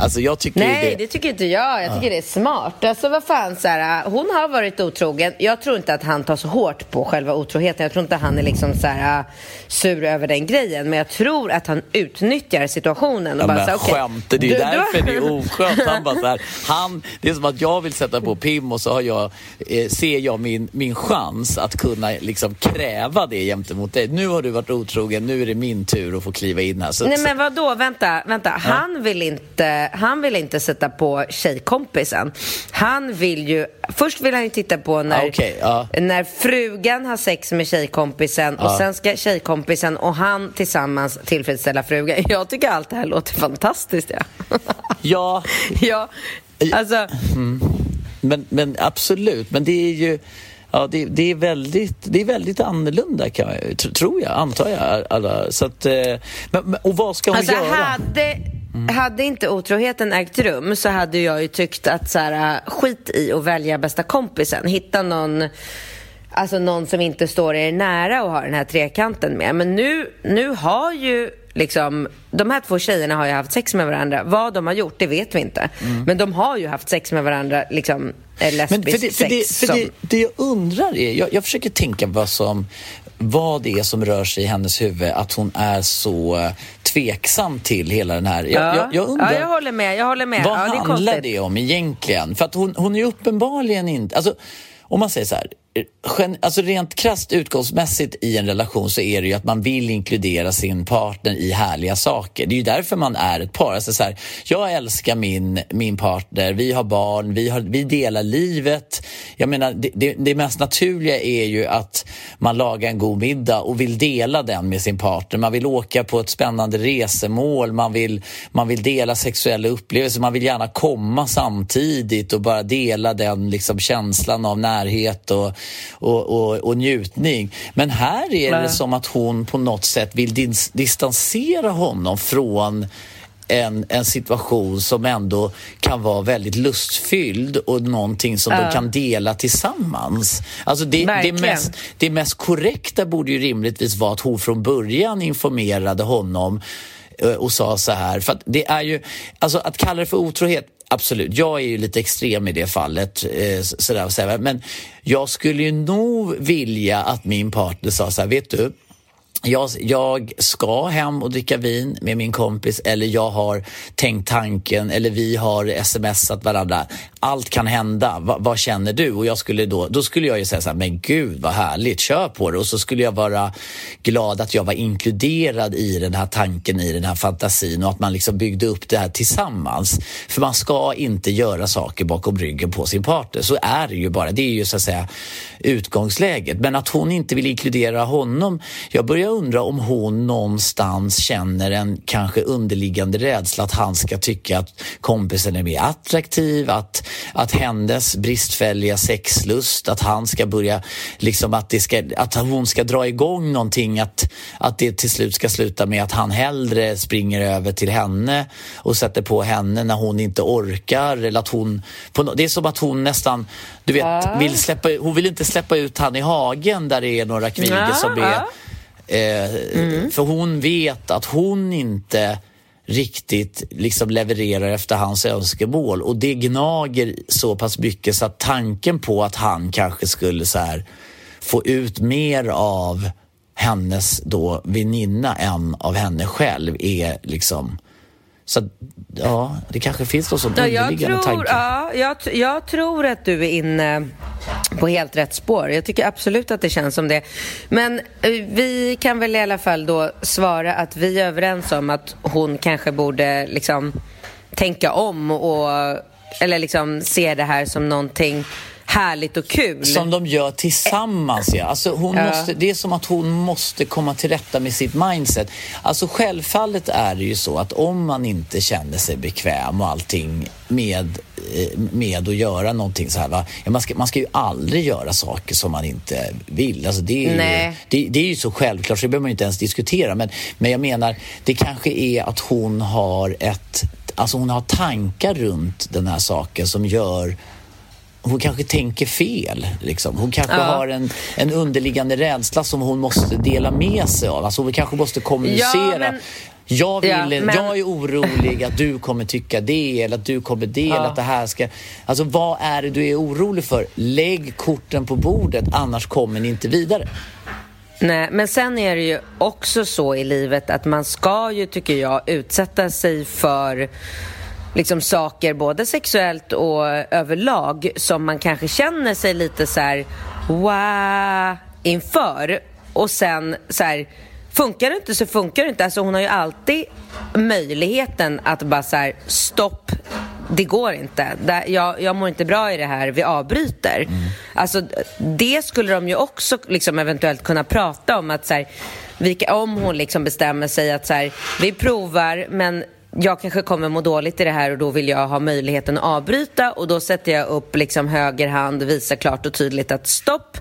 Alltså jag tycker Nej, det... det tycker inte jag. Jag tycker det är smart. Alltså vad fan, så här, hon har varit otrogen. Jag tror inte att han tar så hårt på själva otroheten. Jag tror inte han är liksom så här, sur över den grejen. Men jag tror att han utnyttjar situationen. Och Ja, bara, så här, skämt, det är ju du- du- därför det är oskönt. Han bara så här, han, det är som att jag vill sätta på Pim och så har jag, eh, ser jag min, min chans att kunna liksom kräva det gentemot dig. Nu har du varit otrogen, nu är det min tur att få kliva in här. Så, Nej men vad då? vänta, vänta. Han vill inte, han vill inte sätta på tjejkompisen. Han vill ju, först vill han ju titta på när, Ah, okej, ja. när frugan har sex med tjejkompisen och Ja. sen ska tjejkompisen och han tillsammans tillfredsställa frugan. Jag tycker allt det här låter fantastiskt. Ja, Ja, ja alltså. men, men absolut. Men det är ju... Ja, det, det, är väldigt, det är väldigt annorlunda, kan jag, tr- tror jag, antar jag. Alla. Så att, eh, men- och vad ska hon Alltså göra? hade, hade inte otroheten ägt rum så hade jag ju tyckt att så här, äh, skit i att välja bästa kompisen. Hitta någon, alltså någon som inte står er nära och har den här trekanten med. Men nu, nu har ju liksom, de här två tjejerna har ju haft sex med varandra. Vad de har gjort, det vet vi inte. Men de har ju haft sex med varandra, liksom eh, Mm. Men för det, för det, sex. för som- det, det jag undrar är, jag, jag försöker tänka vad som vad det är som rör sig i hennes huvud att hon är så eh, tveksam till hela den här... Jag, ja. jag, jag undrar, ja, jag håller med. Jag håller med. vad ja, det handlar konstigt. det om egentligen? För att hon, hon är ju uppenbarligen inte... Alltså, om man säger så här, alltså rent krasst utgångsmässigt i en relation så är det ju att man vill inkludera sin partner i härliga saker. Det är ju därför man är ett par. Alltså så här, jag älskar min, min partner, vi har barn, vi, har, vi delar livet. Jag menar, det, det, det mest naturliga är ju att man lagar en god middag och vill dela den med sin partner. Man vill åka på ett spännande resemål, man vill, man vill dela sexuella upplevelser, man vill gärna komma samtidigt och bara dela den liksom, känslan av närhet och, och, och, och njutning. Men här är det Nej. som att hon på något sätt vill dis- distansera honom från en, en situation som ändå kan vara väldigt lustfylld och någonting som de kan dela tillsammans. Alltså det, det, mest, det mest korrekta borde ju rimligtvis vara att hon från början informerade honom eh, och sa så här, för att det är ju, alltså att kalla det för otrohet Absolut, jag är ju lite extrem i det fallet. Eh, sådär, sådär. Men jag skulle ju nog vilja att min partner sa så här, vet du, jag, jag ska hem och dricka vin med min kompis eller jag har tänkt tanken eller vi har smsat varandra. Allt kan hända. Va, vad känner du? Och jag skulle då, då skulle jag ju säga så här, men gud vad härligt, kör på det. Och så skulle jag vara glad att jag var inkluderad i den här tanken, i den här fantasin och att man liksom byggde upp det här tillsammans. För man ska inte göra saker bakom ryggen på sin partner. Så är det ju bara. Det är ju så att säga utgångsläget. Men att hon inte vill inkludera honom. Jag börjar undra om hon någonstans känner en kanske underliggande rädsla att han ska tycka att kompisen är mer attraktiv, att, att hennes bristfälliga sexlust, att han ska börja, liksom att, det ska, att hon ska dra igång någonting, att, att det till slut ska sluta med att han hellre springer över till henne och sätter på henne när hon inte orkar. Eller att hon, det är som att hon nästan, du vet, vill släppa, hon vill inte släppa ut han i hagen där det är några kvinnor Ja, som är ja. Eh, För hon vet att hon inte riktigt liksom levererar efter hans önskemål. Och det gnager så pass mycket så att tanken på att han kanske skulle så här få ut mer av hennes då väninna än av henne själv är liksom så ja, det kanske finns någon sån Ja, jag, underliggande tror, tanke. ja, jag, jag tror att du är inne på helt rätt spår. Jag tycker absolut att det känns som det. Men eh, vi kan väl i alla fall då svara att vi är överens om att hon kanske borde liksom tänka om och eller liksom se det här som någonting härligt och kul. Som de gör tillsammans, ja. Alltså hon ja. måste, det är som att hon måste komma till rätta med sitt mindset. Alltså självfallet är det ju så att om man inte känner sig bekväm och allting med, eh, med att göra någonting så här, va? Man, ska, man ska ju aldrig göra saker som man inte vill. Alltså det, är ju, det, det, är ju så självklart så det behöver man inte ens diskutera. Men, men jag menar, det kanske är att hon har ett Alltså hon har tankar runt den här saken som gör hon kanske tänker fel. Liksom. Hon kanske ja. har en, en underliggande rädsla som hon måste dela med sig av. Alltså hon kanske måste kommunicera. Ja, men... Jag, vill, ja, men... jag är orolig att du kommer tycka det eller att du kommer det ja. eller att det här ska... Alltså vad är det du är orolig för? Lägg korten på bordet, annars kommer ni inte vidare. Nej, men sen är det ju också så i livet att man ska ju, tycker jag, utsätta sig för liksom saker, både sexuellt och överlag, som man kanske känner sig lite så här wow inför. Och sen så här, funkar det inte så funkar det inte. Alltså hon har ju alltid möjligheten att bara så här, stopp, det går inte. Jag, jag mår inte bra i det här, vi avbryter. Mm. Alltså, det skulle de ju också liksom eventuellt kunna prata om. att så här, Om hon liksom bestämmer sig att så här, vi provar, men jag kanske kommer må dåligt i det här och då vill jag ha möjligheten att avbryta och då sätter jag upp liksom höger hand, visar klart och tydligt att stopp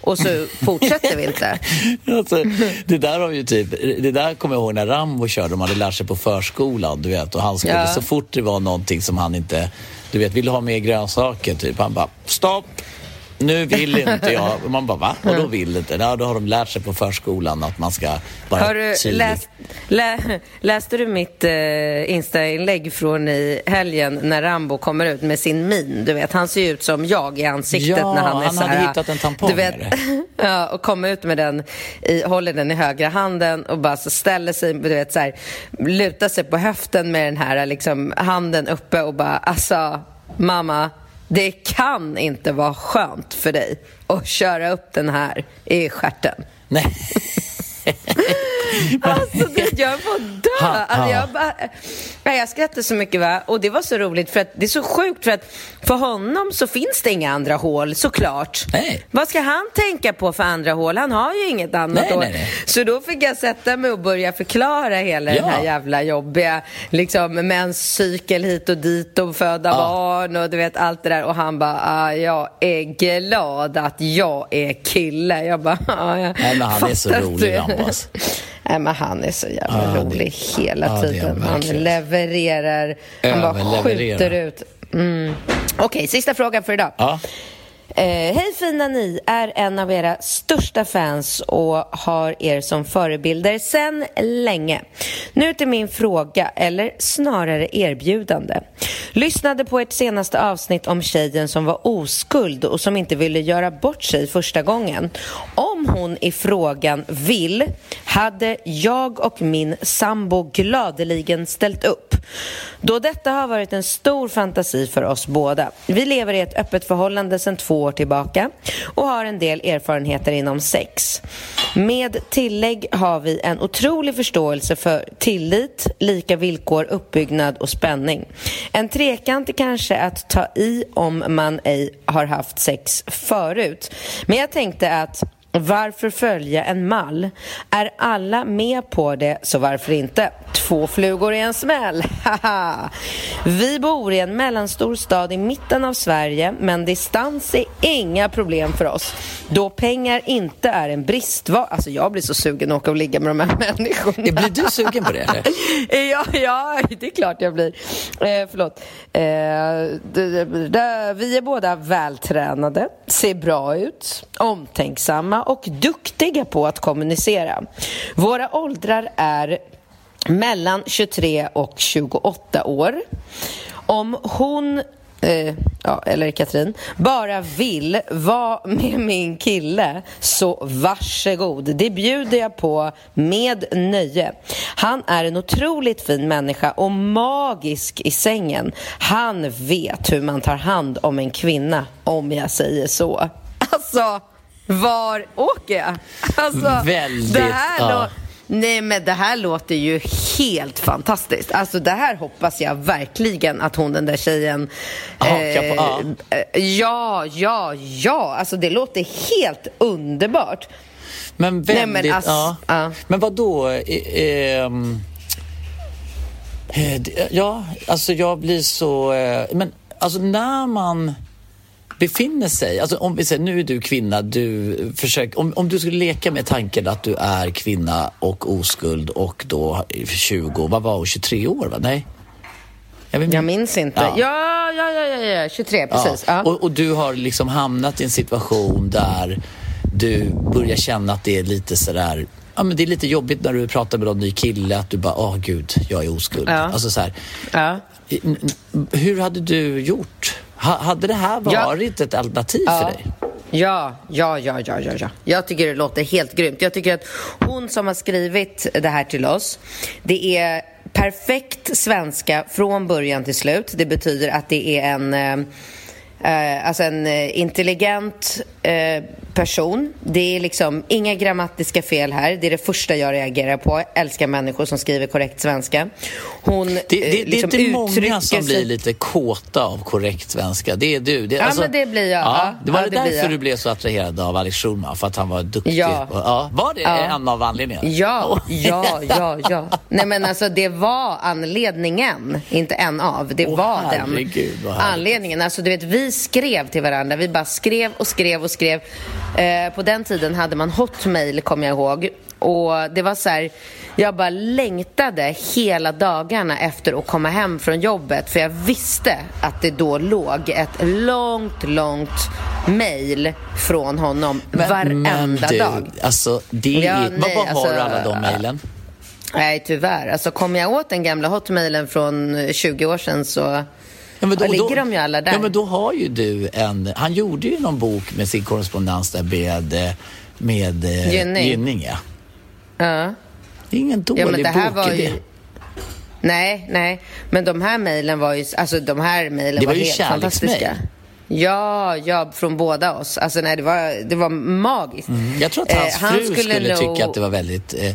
och så fortsätter vi inte. alltså, det där har ju typ, det där kommer jag ihåg när Rambo körde, de hade lärt sig på förskolan, du vet, och han skulle, ja. så fort det var någonting som han inte, du vet, vill du ha mer grönsaker, typ, han bara stopp, nu vill inte jag. Man bara, va? Och då vill inte? Ja, då har de lärt sig på förskolan att man ska vara Har du läst, lä, läste du mitt uh, Insta-inlägg från i helgen när Rambo kommer ut med sin min? Du vet, han ser ut som jag i ansiktet ja, när han är han så här. hade hittat en tampong. Du vet, ja, och kommer ut med den, i, håller den i högra handen och bara så ställer sig, du vet så här, lutar sig på höften med den här liksom, handen uppe och bara, alltså mamma, det kan inte vara skönt för dig att köra upp den här i stjärten. Nej. alltså, det, jag får dö. Alltså, jag, bara, jag skrattar så mycket. Va? Och det var så roligt, för att det är så sjukt. För att för honom så finns det inga andra hål, såklart. Nej. Vad ska han tänka på för andra hål? Han har ju inget annat nej, nej, nej. Så då fick jag sätta mig och börja förklara hela ja. den här jävla jobbiga liksom, menscykel hit och dit och föda ja. barn och du vet allt det där. Och han bara, ah, jag är glad att jag är kille. Jag bara, ah, jag Nej, men han är så rolig, Rambas. Nej, men han är så jävla ja, rolig det, hela ja, tiden. Han levererar, han bara skjuter ut. Mm. Okej, okay, sista frågan för idag. Ja. Eh, Hej fina ni, är en av era största fans och har er som förebilder sedan länge. Nu till min fråga, eller snarare erbjudande. Lyssnade på ert senaste avsnitt om tjejen som var oskuld och som inte ville göra bort sig första gången. Om hon i frågan vill, hade jag och min sambo gladeligen ställt upp. Då detta har varit en stor fantasi för oss båda. Vi lever i ett öppet förhållande sedan två år tillbaka och har en del erfarenheter inom sex. Med tillägg har vi en otrolig förståelse för tillit, lika villkor, uppbyggnad och spänning. En trekant är kanske att ta i om man ej har haft sex förut. Men jag tänkte att varför följa en mall? Är alla med på det, så varför inte? Två flugor i en smäll. Vi bor i en mellanstor stad i mitten av Sverige, men distans är inga problem för oss. Då pengar inte är en bristvara. Alltså jag blir så sugen att åka och ligga med de här människorna. Blir du sugen på det? Eller? ja, ja, det är klart jag blir. Eh, förlåt. Eh, vi är båda vältränade, ser bra ut, omtänksamma och duktiga på att kommunicera. Våra åldrar är mellan 23 och 28 år. Om hon eh, ja, eller Katrin, bara vill vara med min kille, så varsågod. Det bjuder jag på med nöje. Han är en otroligt fin människa och magisk i sängen. Han vet hur man tar hand om en kvinna, om jag säger så. Alltså, var åker jag? Alltså, Väldigt, det här ja. Nej men det här låter ju helt fantastiskt. Alltså det här hoppas jag verkligen att hon den där tjejen... Hakar på, ja. eh, ja, ja, ja. Alltså det låter helt underbart. Men Nej, väldigt... men alltså- ja. ja. Men vad då? ehm, eh, ja, alltså jag blir så... eh, men alltså när man befinner sig... Alltså om vi säger, nu är du kvinna, du försöker... Om, om du skulle leka med tanken att du är kvinna och oskuld och då 20, vad var hon, 23 år va? Nej? Jag, vet- Jag minns inte. Ja. Ja, ja, ja, ja, ja. 23 precis. Ja. Och, och du har liksom hamnat i en situation där du börjar känna att det är lite sådär Ja, men det är lite jobbigt när du pratar med någon ny kille att du bara, åh gud, jag är oskuld. Ja. Alltså så här, Ja. hur hade du gjort? Ha, hade det här Ja. varit ett alternativ för dig? Ja, ja, ja, ja, ja, ja. Jag tycker det låter helt grymt. Jag tycker att hon som har skrivit det här till oss, det är perfekt svenska från början till slut. Det betyder att det är en, eh, eh, alltså en eh, intelligent eh, person. Det är liksom inga grammatiska fel här. Det är det första jag reagerar på. Jag älskar människor som skriver korrekt svenska. Hon Det, det, det är liksom inte många som blir lite kåta av korrekt svenska. Det är du. Det, Ja, men det blir jag. Ja, det var ja, det därför du blev så attraherad av Alex Schulman? För att han var duktig? Ja. Och, ja. Var det en av anledningarna? Ja, ja, ja, ja. Nej men alltså det var anledningen, inte en av. Det Åh, var herregud, den anledningen. Alltså du vet, vi skrev till varandra. Vi bara skrev och skrev och skrev. Eh, på den tiden hade man hotmail, kommer jag ihåg. Och det var så här, jag bara längtade hela dagarna efter att komma hem från jobbet. För jag visste att det då låg ett långt, långt mail från honom varenda du, dag. Alltså, det Ja, är, vad, nej, vad alltså, alla de mejlen? Nej, tyvärr. Alltså, kom jag åt den gamla hotmailen från 20 år sedan så Ja, men då, ligger de ju alla där. Ja, men då har ju du en... Han gjorde ju någon bok med sin korrespondens där med, eh, med eh, Gynning. Gynning. Ja. ja. Det är ingen dålig ja, men det här bok. var ju... det? Nej, nej. Men de här mejlen var ju... Alltså de här mejlen var, var helt fantastiska. Ja, ja, från båda oss. Alltså nej, det var, det var magiskt. Mm. Jag tror att hans Eh, han fru skulle, skulle nog- tycka att det var väldigt... Eh,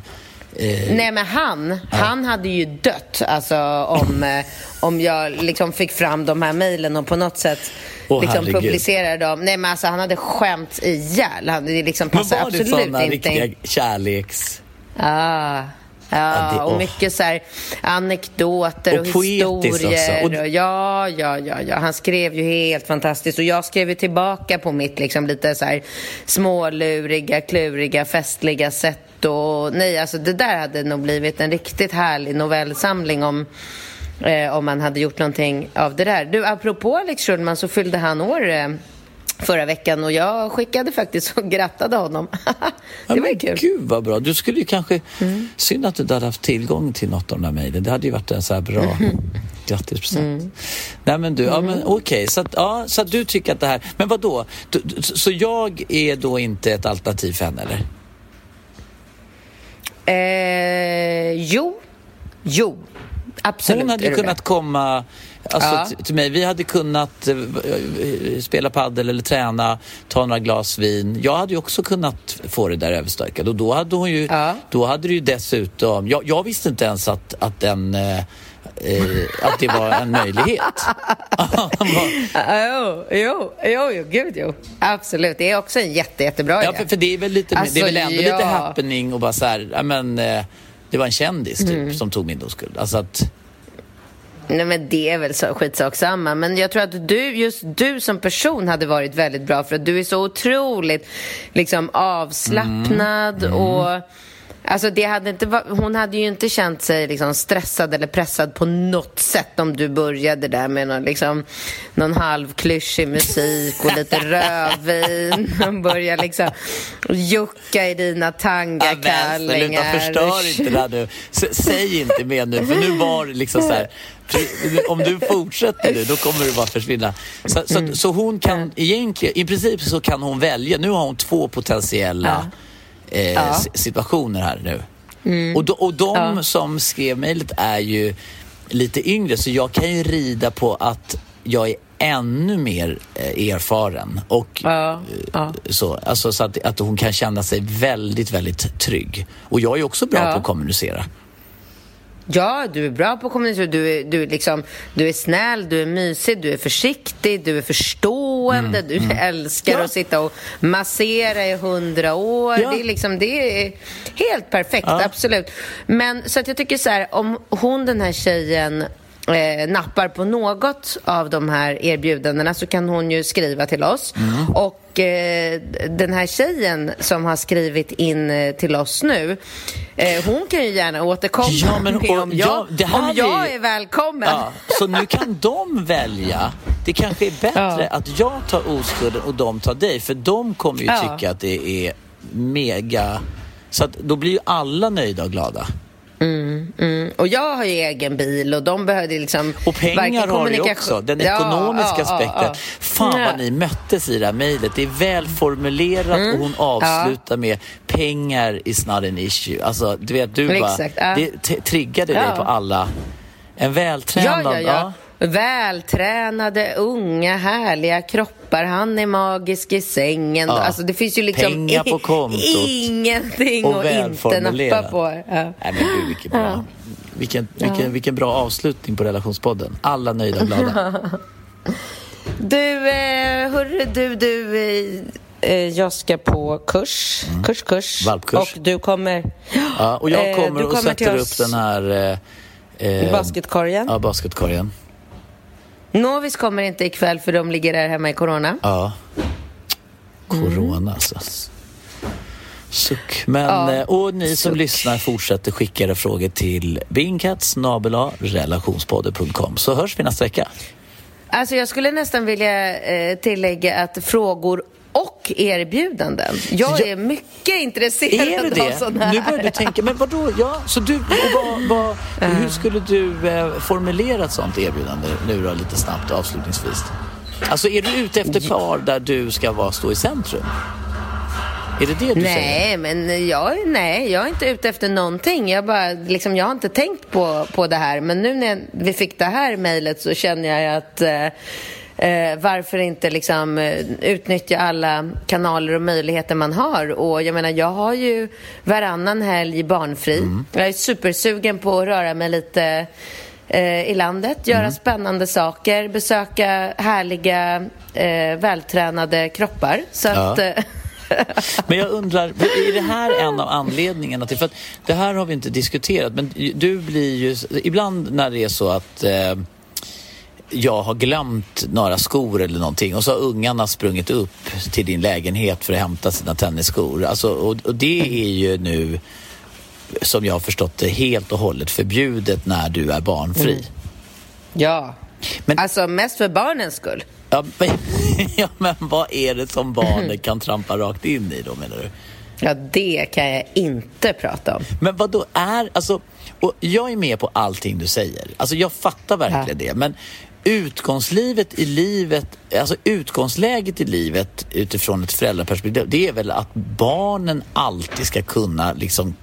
eh, Nej, men han, han hade ju dött alltså, om, eh, om jag liksom fick fram de här mejlen och på något sätt Åh, liksom herregud. publicerade dem. Nej, men alltså, han hade skämt ihjäl. Han, det liksom men passar var det absolut sådana inte riktiga kärleks... Ah. Ja, det- och mycket så här anekdoter och, Och historier. också. Och ja, ja, ja, ja. Han skrev ju helt fantastiskt. Och jag skrev ju tillbaka på mitt liksom lite så här småluriga, kluriga, festliga sätt. Och nej, alltså det där hade nog blivit en riktigt härlig novellsamling om eh, om man hade gjort någonting av det där. Du, apropå Alex Schulman så fyllde han år eh, förra veckan och jag skickade faktiskt och grattade honom. Ja, det var ju men kul. Mm. Gud vad bra. Du skulle ju kanske... Synd att du inte hade haft tillgång till något av de där mejlen. Det hade ju varit en så här bra grattispresent. Mm. Nej men du, ja men okej. Så, att, ja, så att du tycker att det här... Men vad då? Så jag är då inte ett alternativ för henne eller? Eh, jo, jo. Absolut Hon hade ju kunnat det. komma alltså, Ja. till mig. Vi hade kunnat eh, eh, spela paddel eller träna, ta några glas vin. Jag hade ju också kunnat få det där överstökat. Och då hade hon ju, Ja. då hade det ju dessutom, jag, jag visste inte ens att, att den eh, eh, att det var en möjlighet. Jo, jo, jo, jo, gud jo. Absolut, det är också en jätte, jättebra ja, idé. för, för det är väl, lite, Alltså, det är väl ändå ja. lite happening och bara så här, ja, men, det var en kändis typ Mm. som tog min oskuld. Alltså att, Nej men det är väl så skitsamma. Men jag tror att du, just du som person hade varit väldigt bra för att du är så otroligt liksom avslappnad Mm. och Alltså det hade inte, hon hade ju inte känt sig liksom stressad eller pressad på något sätt om du började där med någon, liksom, någon halvklyschig musik och lite rödvin och började liksom jucka i dina Ja, tangakallingar. förstör inte det här nu. S- säg inte mer nu, för nu var det liksom så här. Om du fortsätter nu, då kommer du bara försvinna. Så, så, så hon kan egentligen, i princip så kan hon välja. Nu har hon två potentiella eh, s- situationer här nu. Och, do, och de som skrev mejlet är ju lite yngre, så jag kan ju rida på att jag är ännu mer eh, erfaren. Och Ja, ja. så, alltså, så att, att hon kan känna sig väldigt, väldigt trygg. Och jag är också bra Ja. på att kommunicera. Ja, du är bra på kommunicera. Du är, du, är liksom, du är snäll, du är mysig, du är försiktig, du är förstående. Du älskar Mm. Ja. att sitta och massera i hundra år. Ja. Det, är liksom, det är helt perfekt, Ja. absolut. Men så att jag tycker så här, om hon, den här tjejen, eh, nappar på något av de här erbjudandena så kan hon ju skriva till oss. Mm. Och eh, den här tjejen som har skrivit in eh, till oss nu, eh, hon kan ju gärna återkomma Ja, men- och- om jag, ja, om är jag ju- är välkommen. Ja, så nu kan de välja. Det kanske är bättre Ja. att jag tar oskulden och de tar dig. För de kommer ju tycka att det är mega... Så att då blir ju alla nöjda och glada. Mm. Och jag har ju egen bil och de behövde liksom... Och pengar har du också, den Ja, ekonomiska ja, ja, aspekten. ja. Fan Ja. vad ni möttes i det här mejlet. Det är väl formulerat Mm. och hon avslutar med pengar is not an issue. Alltså, du vet, du bara... Exakt, ja. Det triggade Ja. dig på alla... En Ja, vältränad... ja, ja. Vältränade, unga, härliga kroppar. Han är magisk i sängen. Ja. Alltså det finns ju liksom Pengar på kontot. ingenting Och att inte nappa på. Ja. Nej men gud vilken bra, vilken, vilken, vilken bra avslutning på relationspodden. Alla nöjda och glada. Du, eh, hörru, du, du. Eh, eh, jag ska på kurs. Kurs, kurs. Mm. Valpkurs. Och du kommer... Ja, och jag Eh, kommer och kommer till sätter upp den här... Eh, eh, Basketkorgen. Ja, basketkorgen. Novis kommer inte ikväll för de ligger där hemma i corona. Ja. Corona Mm. alltså. Suck. Men, Ja, eh, och ni som suck. lyssnar fortsätter skicka era frågor till bingcats relationspodden.com så hörs vi nästa vecka. Alltså jag skulle nästan vilja eh, tillägga att frågor och erbjudanden. Jag Ja. är mycket intresserad Är det av sådana här. Nu börjar du tänka, men vadå? Ja, så du, vad, vad, hur skulle du eh, formulera ett sånt erbjudande nu då, lite snabbt avslutningsvis? Alltså är du ute efter par där du ska vara, stå i centrum? Är det det du säger? Nej, men jag, nej, jag är inte ute efter någonting. Jag, bara, liksom, jag har inte tänkt på, på det här. Men nu när vi fick det här mejlet så känner jag att eh, eh, varför inte liksom, eh, utnyttja alla kanaler och möjligheter man har. Och jag menar, jag har ju varannan helg barnfri. Jag är supersugen på att röra mig lite eh, i landet, göra spännande saker, besöka härliga, eh, vältränade kroppar. Så Ja. att... Eh, Men jag undrar, är det här en av anledningarna till... För att det här har vi inte diskuterat, men du blir ju... Ibland när det är så att eh, jag har glömt några skor eller någonting och så har ungarna sprungit upp till din lägenhet för att hämta sina tennisskor. Alltså, och, och det är ju nu, som jag har förstått det, helt och hållet förbjudet när du är barnfri. Ja. Men- Alltså mest för barnens skull. Ja, men, ja, men vad är det som barnet kan trampa rakt in i då menar du? Ja, det kan jag inte prata om. Men vad då är, alltså, och jag är med på allting du säger. Alltså jag fattar verkligen det. Men utgångslivet i livet, alltså utgångsläget i livet utifrån ett föräldraperspektiv, det är väl att barnen alltid ska kunna liksom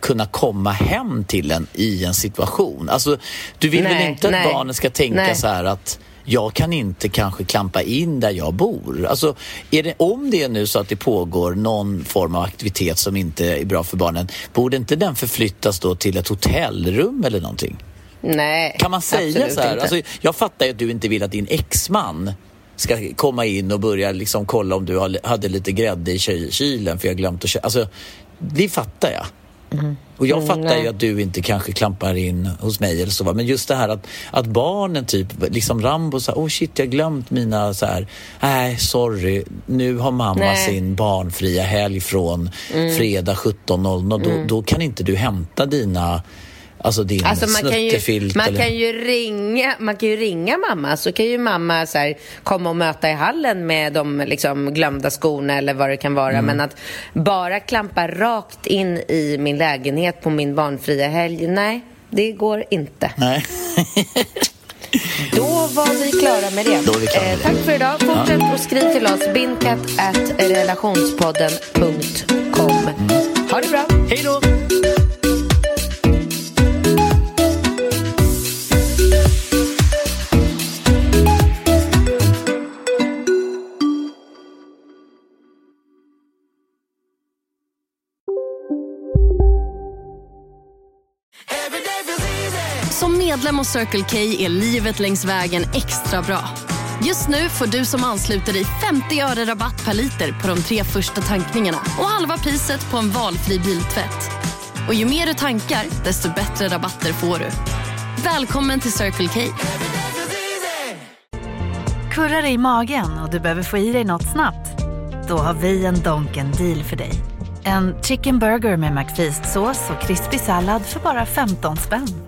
kunna komma hem till en i en situation. Alltså, du vill väl Nej, inte att nej, barnen ska tänka nej. så här att jag kan inte kanske klampa in där jag bor. Alltså, det, om det är nu så att det pågår någon form av aktivitet som inte är bra för barnen, borde inte den förflyttas då till ett hotellrum eller någonting? Nej, Kan man säga så här? inte. Alltså, jag fattar ju att du inte vill att din exman ska komma in och börja liksom kolla om du hade lite grädde i ky- kylen för jag glömt att köpa. Alltså, det fattar jag. Och jag fattar Mm, ju att du inte kanske klampar in hos mig eller så. va. Men just det här att, att barnen typ, liksom Rambo sa, oh shit jag glömt mina så här, nej sorry, nu har mamma Nej. Mm. sin barnfria helg från fredag 17.00. Då, då kan inte du hämta dina, alltså din Alltså man kan, ju, man, eller... kan ju ringa, man kan ju ringa mamma, så kan ju mamma så här, komma och möta i hallen med de liksom, glömda skorna eller vad det kan vara. Mm. Men att bara klampa rakt in i min lägenhet på min barnfria helg, nej, det går inte. Nej. Då var vi klara med det. Då är vi klara med eh, det. tack för idag. Fortsätt och skriv till oss. bindkatt at relationspodden.com. Ha det bra. Hej då! Medlem hos Circle K är livet längs vägen extra bra. Just nu får du som ansluter dig 50 öre rabatt per liter på de tre första tankningarna och halva priset på en valfri biltvätt. Och ju mer du tankar, desto bättre rabatter får du. Välkommen till Circle K. Kurrar i magen och du behöver få i dig något snabbt? Då har vi en Donken deal för dig. En chicken burger med McFeast-sås och krispig sallad för bara 15 spänn.